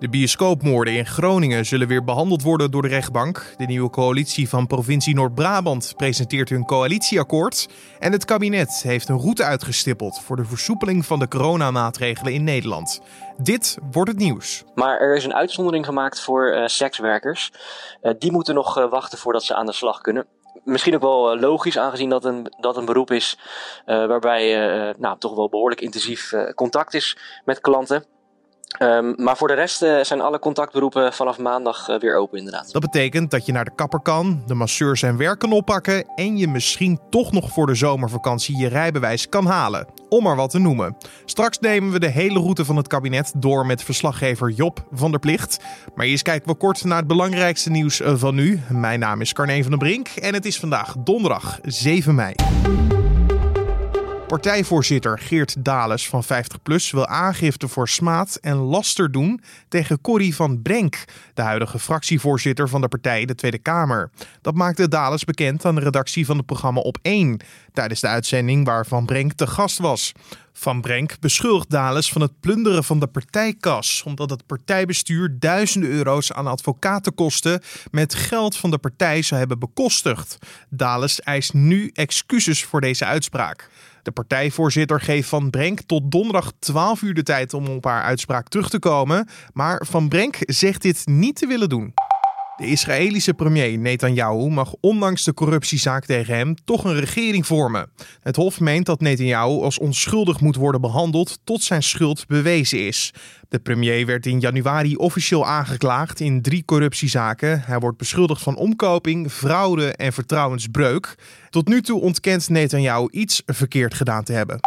De bioscoopmoorden in Groningen zullen weer behandeld worden door de rechtbank. De nieuwe coalitie van provincie Noord-Brabant presenteert hun coalitieakkoord. En het kabinet heeft een route uitgestippeld voor de versoepeling van de coronamaatregelen in Nederland. Dit wordt het nieuws. Maar er is een uitzondering gemaakt voor uh, sekswerkers. Uh, die moeten nog uh, wachten voordat ze aan de slag kunnen misschien ook wel logisch, aangezien dat een, dat een beroep is waarbij nou, toch wel behoorlijk intensief contact is met klanten. Um, maar voor de rest uh, zijn alle contactberoepen vanaf maandag uh, weer open, inderdaad. Dat betekent dat je naar de kapper kan, de masseur zijn werk kan oppakken en je misschien toch nog voor de zomervakantie je rijbewijs kan halen. Om maar wat te noemen. Straks nemen we de hele route van het kabinet door met verslaggever Job van der Plicht. Maar eerst kijken we kort naar het belangrijkste nieuws van nu. Mijn naam is Carne van der Brink en het is vandaag donderdag 7 mei. Partijvoorzitter Geert Dales van 50PLUS wil aangifte voor smaad en laster doen tegen Corrie van Brenk, de huidige fractievoorzitter van de partij de Tweede Kamer. Dat maakte Dales bekend aan de redactie van het programma Op 1 tijdens de uitzending waar Van Brenk te gast was. Van Brenk beschuldigt Dales van het plunderen van de partijkas, omdat het partijbestuur duizenden euro's aan advocatenkosten met geld van de partij zou hebben bekostigd. Dales eist nu excuses voor deze uitspraak. De partijvoorzitter geeft Van Brenk tot donderdag 12 uur de tijd om op haar uitspraak terug te komen. Maar Van Brenk zegt dit niet te willen doen. De Israëlische premier Netanyahu mag ondanks de corruptiezaak tegen hem toch een regering vormen. Het Hof meent dat Netanyahu als onschuldig moet worden behandeld tot zijn schuld bewezen is. De premier werd in januari officieel aangeklaagd in drie corruptiezaken. Hij wordt beschuldigd van omkoping, fraude en vertrouwensbreuk. Tot nu toe ontkent Netanyahu iets verkeerd gedaan te hebben.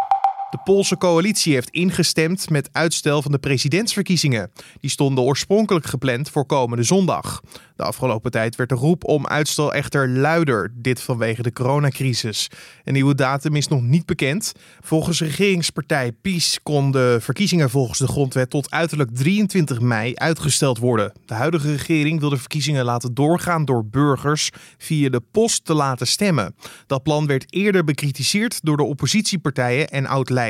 De Poolse coalitie heeft ingestemd met uitstel van de presidentsverkiezingen. Die stonden oorspronkelijk gepland voor komende zondag. De afgelopen tijd werd de roep om uitstel echter luider, dit vanwege de coronacrisis. Een nieuwe datum is nog niet bekend. Volgens regeringspartij PiS kon de verkiezingen volgens de grondwet tot uiterlijk 23 mei uitgesteld worden. De huidige regering wil de verkiezingen laten doorgaan door burgers via de post te laten stemmen. Dat plan werd eerder bekritiseerd door de oppositiepartijen en oud-leiders.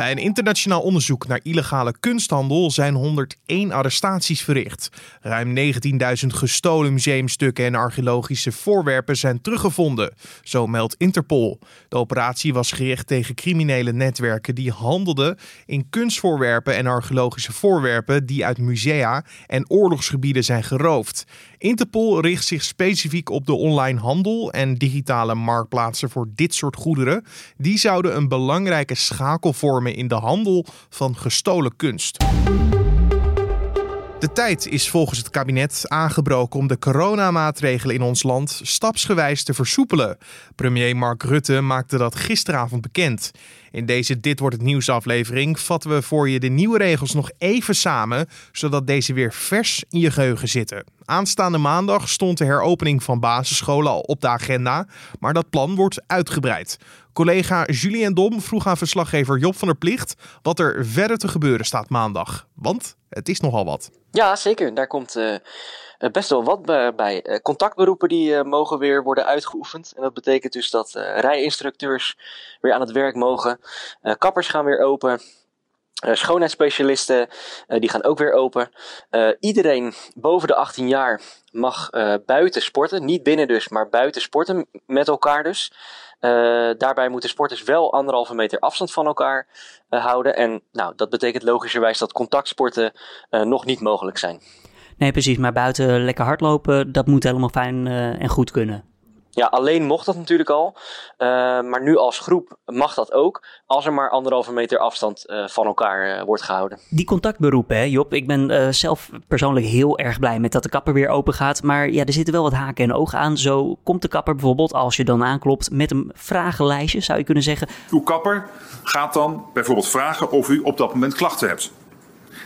Bij een internationaal onderzoek naar illegale kunsthandel zijn 101 arrestaties verricht. Ruim 19.000 gestolen museumstukken en archeologische voorwerpen zijn teruggevonden, zo meldt Interpol. De operatie was gericht tegen criminele netwerken die handelden in kunstvoorwerpen en archeologische voorwerpen die uit musea en oorlogsgebieden zijn geroofd. Interpol richt zich specifiek op de online handel en digitale marktplaatsen voor dit soort goederen. Die zouden een belangrijke schakel vormen in de handel van gestolen kunst. De tijd is volgens het kabinet aangebroken om de coronamaatregelen in ons land stapsgewijs te versoepelen. Premier Mark Rutte maakte dat gisteravond bekend. In deze Dit wordt het nieuws aflevering vatten we voor je de nieuwe regels nog even samen, zodat deze weer vers in je geheugen zitten. Aanstaande maandag stond de heropening van basisscholen al op de agenda, maar dat plan wordt uitgebreid. Collega Julien Dom vroeg aan verslaggever Job van der Plicht wat er verder te gebeuren staat maandag. Want het is nogal wat. Ja, zeker. Daar komt uh, best wel wat bij. Uh, contactberoepen die mogen weer worden uitgeoefend. En dat betekent dus dat rijinstructeurs weer aan het werk mogen. kappers gaan weer open. Uh, schoonheidsspecialisten uh, die gaan ook weer open. Uh, iedereen boven de 18 jaar mag buiten sporten. Niet binnen dus, maar buiten sporten met elkaar dus. daarbij moeten sporters wel anderhalve meter afstand van elkaar houden. En nou, dat betekent logischerwijs dat contactsporten nog niet mogelijk zijn. Nee, precies. Maar buiten lekker hardlopen, dat moet helemaal fijn en goed kunnen. Ja, alleen mocht dat natuurlijk al. Uh, maar nu als groep mag dat ook. Als er maar anderhalve meter afstand uh, van elkaar uh, wordt gehouden. Die contactberoepen, hè, Job. Ik ben zelf persoonlijk heel erg blij met dat de kapper weer open gaat. Maar ja, er zitten wel wat haken en ogen aan. Zo komt de kapper bijvoorbeeld, als je dan aanklopt, met een vragenlijstje, zou je kunnen zeggen. Uw kapper gaat dan bijvoorbeeld vragen of u op dat moment klachten hebt.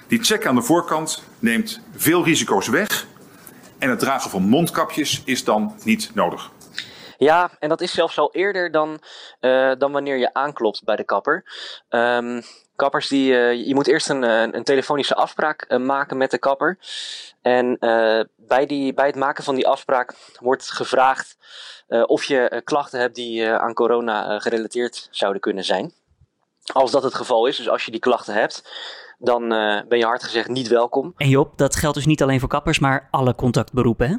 Die check aan de voorkant neemt veel risico's weg. En het dragen van mondkapjes is dan niet nodig. Ja, en dat is zelfs al eerder dan, uh, dan wanneer je aanklopt bij de kapper. Um, kappers die, uh, je moet eerst een, een telefonische afspraak maken met de kapper. En bij, die, bij het maken van die afspraak wordt gevraagd of je klachten hebt die aan corona gerelateerd zouden kunnen zijn. Als dat het geval is, dus als je die klachten hebt, dan ben je hard gezegd niet welkom. En Job, dat geldt dus niet alleen voor kappers, maar alle contactberoepen, hè?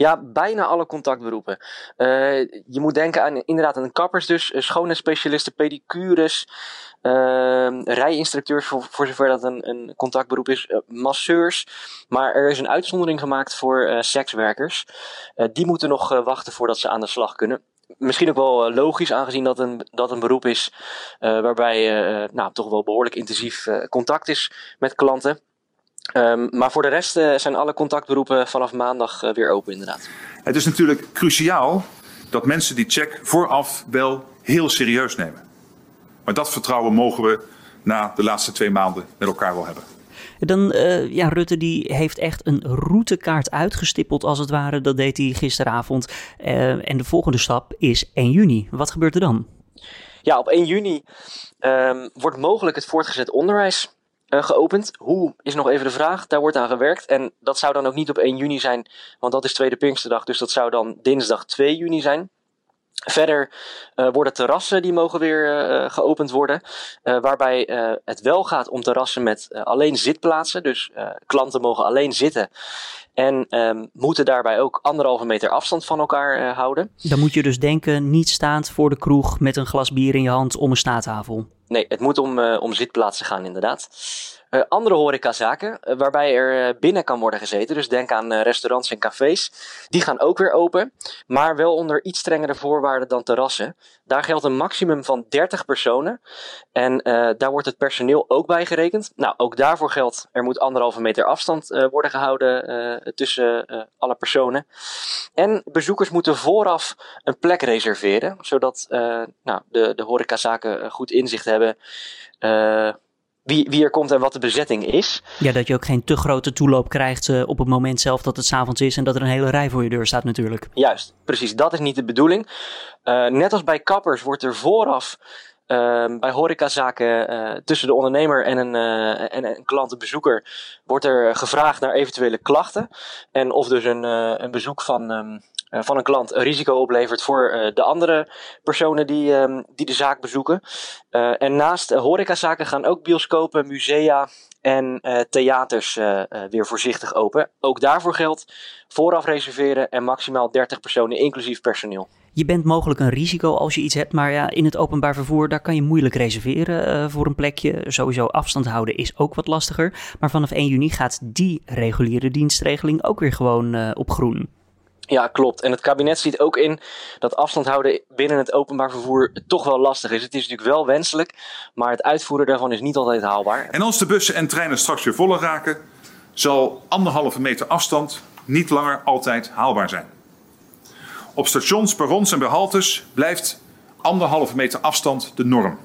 Ja, bijna alle contactberoepen. Uh, je moet denken aan inderdaad aan kappers dus, schoonheidsspecialisten, pedicures, uh, rijinstructeurs voor, zover dat een, een contactberoep is, uh, masseurs. Maar er is een uitzondering gemaakt voor sekswerkers. die moeten nog wachten voordat ze aan de slag kunnen. Misschien ook wel logisch, aangezien dat een, dat een beroep is waarbij nou, toch wel behoorlijk intensief contact is met klanten. Um, maar voor de rest uh, zijn alle contactberoepen vanaf maandag uh, weer open, inderdaad. Het is natuurlijk cruciaal dat mensen die check vooraf wel heel serieus nemen. Maar dat vertrouwen mogen we na de laatste twee maanden met elkaar wel hebben. Dan, uh, ja, Rutte die heeft echt een routekaart uitgestippeld als het ware. Dat deed hij gisteravond. en de volgende stap is 1 juni. Wat gebeurt er dan? Ja, op 1 juni um, wordt mogelijk het voortgezet onderwijs uh, geopend. Hoe is nog even de vraag. Daar wordt aan gewerkt. En dat zou dan ook niet op 1 juni zijn, want dat is Tweede Pinksterdag. Dus dat zou dan dinsdag 2 juni zijn. Verder uh, worden terrassen die mogen weer uh, geopend worden. Waarbij het wel gaat om terrassen met alleen zitplaatsen. Dus klanten mogen alleen zitten. En um, moeten daarbij ook anderhalve meter afstand van elkaar houden. Dan moet je dus denken, niet staand voor de kroeg met een glas bier in je hand om een staattafel. Nee, het moet om, om zitplaatsen gaan inderdaad. Uh, andere horecazaken, uh, waarbij er uh, binnen kan worden gezeten. Dus denk aan restaurants en cafés. Die gaan ook weer open, maar wel onder iets strengere voorwaarden dan terrassen. Daar geldt een maximum van 30 personen. En daar wordt het personeel ook bij gerekend. Nou, ook daarvoor geldt, er moet anderhalve meter afstand worden gehouden tussen alle personen. En bezoekers moeten vooraf een plek reserveren, zodat nou, de, de horecazaken goed inzicht hebben wie, wie er komt en wat de bezetting is. Ja, dat je ook geen te grote toeloop krijgt uh, op het moment zelf dat het s'avonds is en dat er een hele rij voor je deur staat natuurlijk. Juist, precies. Dat is niet de bedoeling. Uh, net als bij kappers wordt er vooraf uh, bij horecazaken uh, tussen de ondernemer en een, uh, en een klant, een bezoeker, wordt er gevraagd naar eventuele klachten. En of dus een, een bezoek van, um, uh, van een klant een risico oplevert voor uh, de andere personen die, um, die de zaak bezoeken. Uh, en naast horecazaken gaan ook bioscopen, musea en theaters weer voorzichtig open. Ook daarvoor geldt vooraf reserveren en maximaal 30 personen inclusief personeel. Je bent mogelijk een risico als je iets hebt, maar ja, in het openbaar vervoer daar kan je moeilijk reserveren voor een plekje. Sowieso afstand houden is ook wat lastiger. Maar vanaf 1 juni gaat die reguliere dienstregeling ook weer gewoon op groen. Ja, klopt. En het kabinet ziet ook in dat afstand houden binnen het openbaar vervoer toch wel lastig is. Het is natuurlijk wel wenselijk, maar het uitvoeren daarvan is niet altijd haalbaar. En als de bussen en treinen straks weer voller raken, zal anderhalve meter afstand niet langer altijd haalbaar zijn. Op stations, perrons en bij blijft anderhalve meter afstand de norm.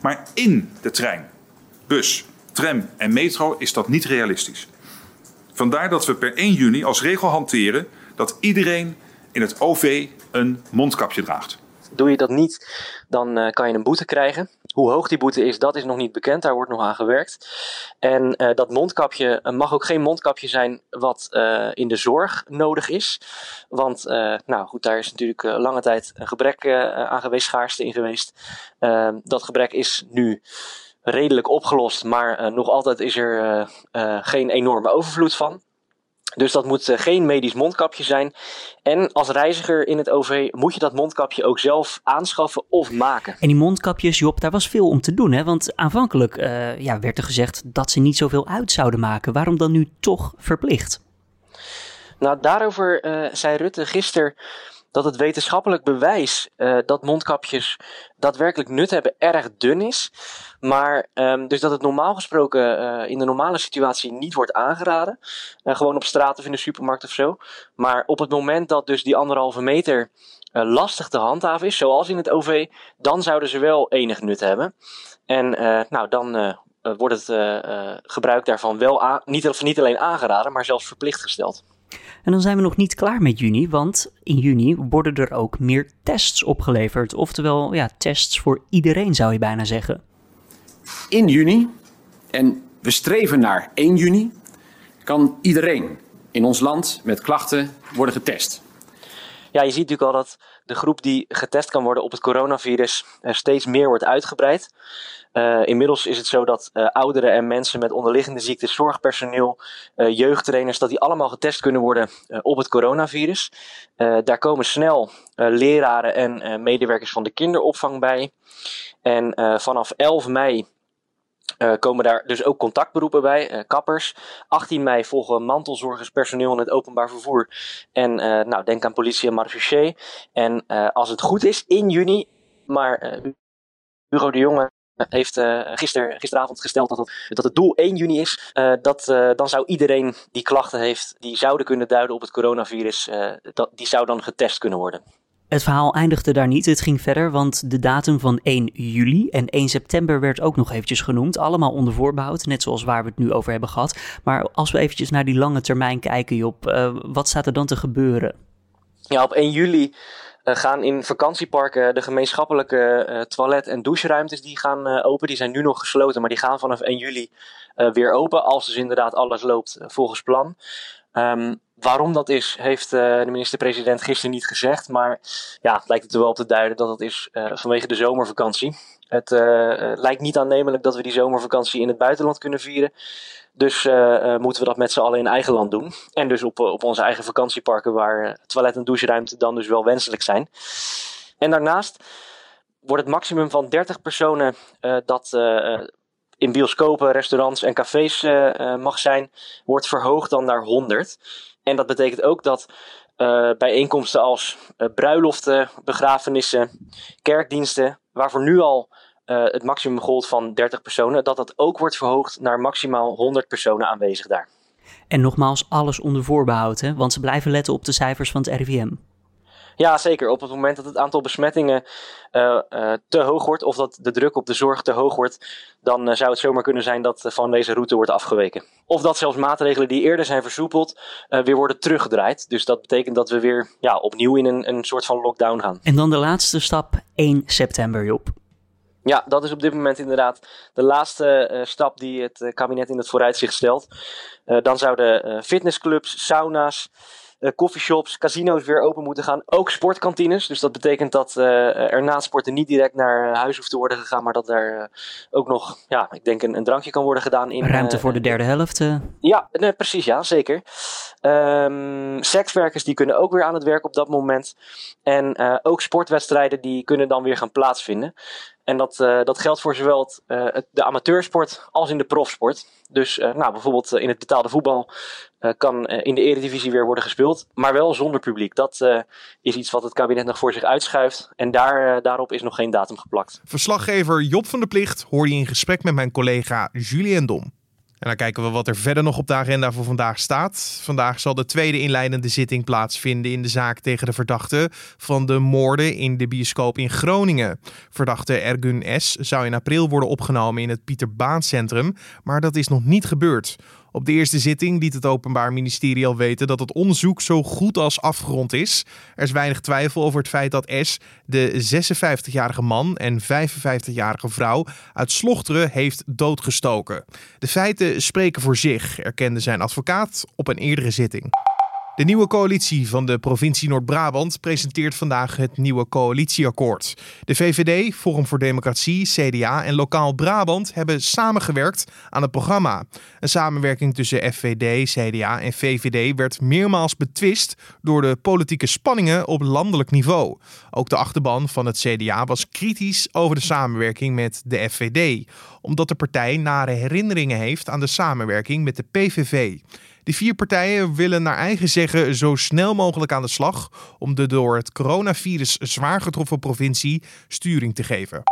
Maar in de trein, bus, tram en metro is dat niet realistisch. Vandaar dat we per 1 juni als regel hanteren dat iedereen in het OV een mondkapje draagt. Doe je dat niet, dan uh, kan je een boete krijgen. Hoe hoog die boete is, dat is nog niet bekend. Daar wordt nog aan gewerkt. En uh, dat mondkapje uh, mag ook geen mondkapje zijn wat in de zorg nodig is. Want, nou goed, daar is natuurlijk lange tijd een gebrek aan geweest, schaarste in geweest. Ehm, dat gebrek is nu redelijk opgelost, maar nog altijd is er geen enorme overvloed van. Dus dat moet eh, geen medisch mondkapje zijn. En als reiziger in het OV moet je dat mondkapje ook zelf aanschaffen of maken. En die mondkapjes, Job, daar was veel om te doen. Hè? Want aanvankelijk uh, ja, werd er gezegd dat ze niet zoveel uit zouden maken. Waarom dan nu toch verplicht? Nou, daarover uh, zei Rutte gisteren dat het wetenschappelijk bewijs uh, dat mondkapjes daadwerkelijk nut hebben erg dun is. Maar um, dus dat het normaal gesproken uh, in de normale situatie niet wordt aangeraden. Uh, gewoon op straat of in de supermarkt of zo. Maar op het moment dat dus die anderhalve meter lastig te handhaven is, zoals in het OV, dan zouden ze wel enig nut hebben. En nou, dan wordt het gebruik daarvan wel niet, niet alleen aangeraden, maar zelfs verplicht gesteld. En dan zijn we nog niet klaar met juni, want in juni worden er ook meer tests opgeleverd. Oftewel, ja, tests voor iedereen zou je bijna zeggen. In juni, en we streven naar 1 juni, kan iedereen in ons land met klachten worden getest. Ja, je ziet natuurlijk al dat de groep die getest kan worden op het coronavirus steeds meer wordt uitgebreid. inmiddels is het zo dat ouderen en mensen met onderliggende ziektes, zorgpersoneel, jeugdtrainers, dat die allemaal getest kunnen worden op het coronavirus. daar komen snel leraren en medewerkers van de kinderopvang bij. En vanaf 11 mei uh, komen daar dus ook contactberoepen bij, uh, kappers. 18 mei volgen mantelzorgers, personeel in het openbaar vervoer. En uh, nou, denk aan politie en marechaussee. En als het goed is, in juni, maar Hugo de Jonge heeft gister, gisteravond gesteld dat het, dat het doel 1 juni is. dat, dan zou iedereen die klachten heeft, die zouden kunnen duiden op het coronavirus, dat, die zou dan getest kunnen worden. Het verhaal eindigde daar niet. Het ging verder, want de datum van 1 juli en 1 september werd ook nog eventjes genoemd. Allemaal onder voorbehoud, net zoals waar we het nu over hebben gehad. Maar als we eventjes naar die lange termijn kijken, Job, uh, wat staat er dan te gebeuren? Ja, op 1 juli uh, gaan in vakantieparken de gemeenschappelijke uh, toilet- en doucheruimtes die gaan open. Die zijn nu nog gesloten, maar die gaan vanaf 1 juli weer open. Als dus inderdaad alles loopt volgens plan. Um, waarom dat is, heeft uh, de minister-president gisteren niet gezegd. Maar ja, het lijkt het er wel op te duiden dat het is uh, vanwege de zomervakantie. Het uh, lijkt niet aannemelijk dat we die zomervakantie in het buitenland kunnen vieren. Dus moeten we dat met z'n allen in eigen land doen. En dus op, op onze eigen vakantieparken waar toilet- en doucheruimte dan dus wel wenselijk zijn. En daarnaast wordt het maximum van 30 personen dat in bioscopen, restaurants en cafés mag zijn, wordt verhoogd dan naar 100. En dat betekent ook dat uh, bijeenkomsten als uh, bruiloften, begrafenissen, kerkdiensten, waarvoor nu al het maximum gold van 30 personen, dat dat ook wordt verhoogd naar maximaal 100 personen aanwezig daar. En nogmaals, alles onder voorbehoud, hè? want ze blijven letten op de cijfers van het RIVM. Ja, zeker. Op het moment dat het aantal besmettingen uh, uh, te hoog wordt of dat de druk op de zorg te hoog wordt, dan uh, zou het zomaar kunnen zijn dat van deze route wordt afgeweken. Of dat zelfs maatregelen die eerder zijn versoepeld weer worden teruggedraaid. Dus dat betekent dat we weer ja, opnieuw in een, een soort van lockdown gaan. En dan de laatste stap, 1 september, Job. Ja, dat is op dit moment inderdaad de laatste stap die het kabinet in het vooruitzicht stelt. dan zouden fitnessclubs, sauna's, uh, coffeeshops, casino's weer open moeten gaan. Ook sportkantines. Dus dat betekent dat uh, er na sporten niet direct naar huis hoeft te worden gegaan. Maar dat er ook nog, ja, ik denk een, een, drankje kan worden gedaan. In, Ruimte voor de derde helft. Ja, nee, precies, ja, zeker. Um, sekswerkers die kunnen ook weer aan het werk op dat moment. En ook sportwedstrijden die kunnen dan weer gaan plaatsvinden. En dat, uh, dat geldt voor zowel het, de amateursport als in de profsport. Dus uh, nou, bijvoorbeeld in het betaalde voetbal kan in de eredivisie weer worden gespeeld. Maar wel zonder publiek. Dat is iets wat het kabinet nog voor zich uitschuift. En daar, daarop is nog geen datum geplakt. Verslaggever Job van der Plicht hoor je in gesprek met mijn collega Julien Dom. En dan kijken we wat er verder nog op de agenda voor vandaag staat. Vandaag zal de tweede inleidende zitting plaatsvinden in de zaak tegen de verdachte van de moorden in de bioscoop in Groningen. Verdachte Ergun S. zou in april worden opgenomen in het Pieter Baan Centrum, maar dat is nog niet gebeurd. Op de eerste zitting liet het Openbaar Ministerie al weten dat het onderzoek zo goed als afgerond is. Er is weinig twijfel over het feit dat S. de 56-jarige man en 55-jarige vrouw uit Slochteren heeft doodgestoken. De feiten spreken voor zich, erkende zijn advocaat op een eerdere zitting. De nieuwe coalitie van de provincie Noord-Brabant presenteert vandaag het nieuwe coalitieakkoord. De VVD, Forum voor Democratie, CDA en Lokaal Brabant hebben samengewerkt aan het programma. Een samenwerking tussen FVD, CDA en VVD werd meermaals betwist door de politieke spanningen op landelijk niveau. Ook de achterban van het CDA was kritisch over de samenwerking met de FVD, omdat de partij nare herinneringen heeft aan de samenwerking met de PVV. De vier partijen willen naar eigen zeggen zo snel mogelijk aan de slag om de door het coronavirus zwaar getroffen provincie sturing te geven.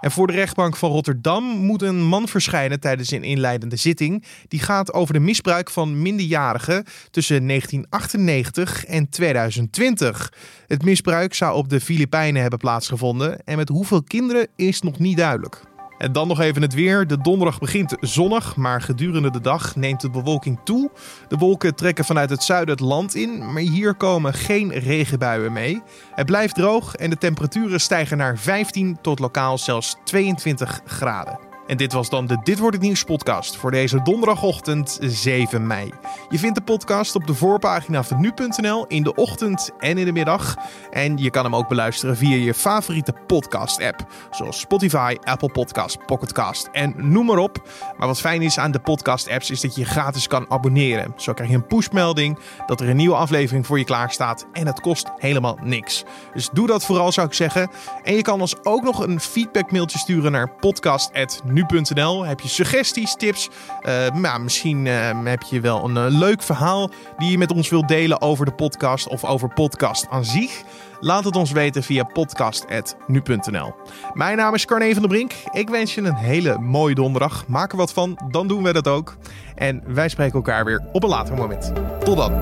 En voor de rechtbank van Rotterdam moet een man verschijnen tijdens een inleidende zitting. Die gaat over de misbruik van minderjarigen tussen 1998 en 2020. Het misbruik zou op de Filipijnen hebben plaatsgevonden en met hoeveel kinderen is nog niet duidelijk. En dan nog even het weer. De donderdag begint zonnig, maar gedurende de dag neemt de bewolking toe. De wolken trekken vanuit het zuiden het land in, maar hier komen geen regenbuien mee. Het blijft droog en de temperaturen stijgen naar 15 tot lokaal zelfs 22 graden. En dit was dan de Dit wordt het nieuws podcast voor deze donderdagochtend 7 mei. Je vindt de podcast op de voorpagina van nu.nl in de ochtend en in de middag. En je kan hem ook beluisteren via je favoriete podcast app, zoals Spotify, Apple Podcast, Pocketcast en noem maar op. Maar wat fijn is aan de podcast apps is dat je gratis kan abonneren. Zo krijg je een pushmelding dat er een nieuwe aflevering voor je klaar staat en het kost helemaal niks. Dus doe dat vooral zou ik zeggen. En je kan ons ook nog een feedbackmailtje sturen naar podcast@ nu.nl. Heb je suggesties, tips? Uh, misschien uh, heb je wel een uh, leuk verhaal die je met ons wilt delen over de podcast of over podcast aan zich. Laat het ons weten via podcast.nu.nl. Mijn naam is Carne van der Brink. Ik wens je een hele mooie donderdag. Maak er wat van, dan doen we dat ook. En wij spreken elkaar weer op een later moment. Tot dan.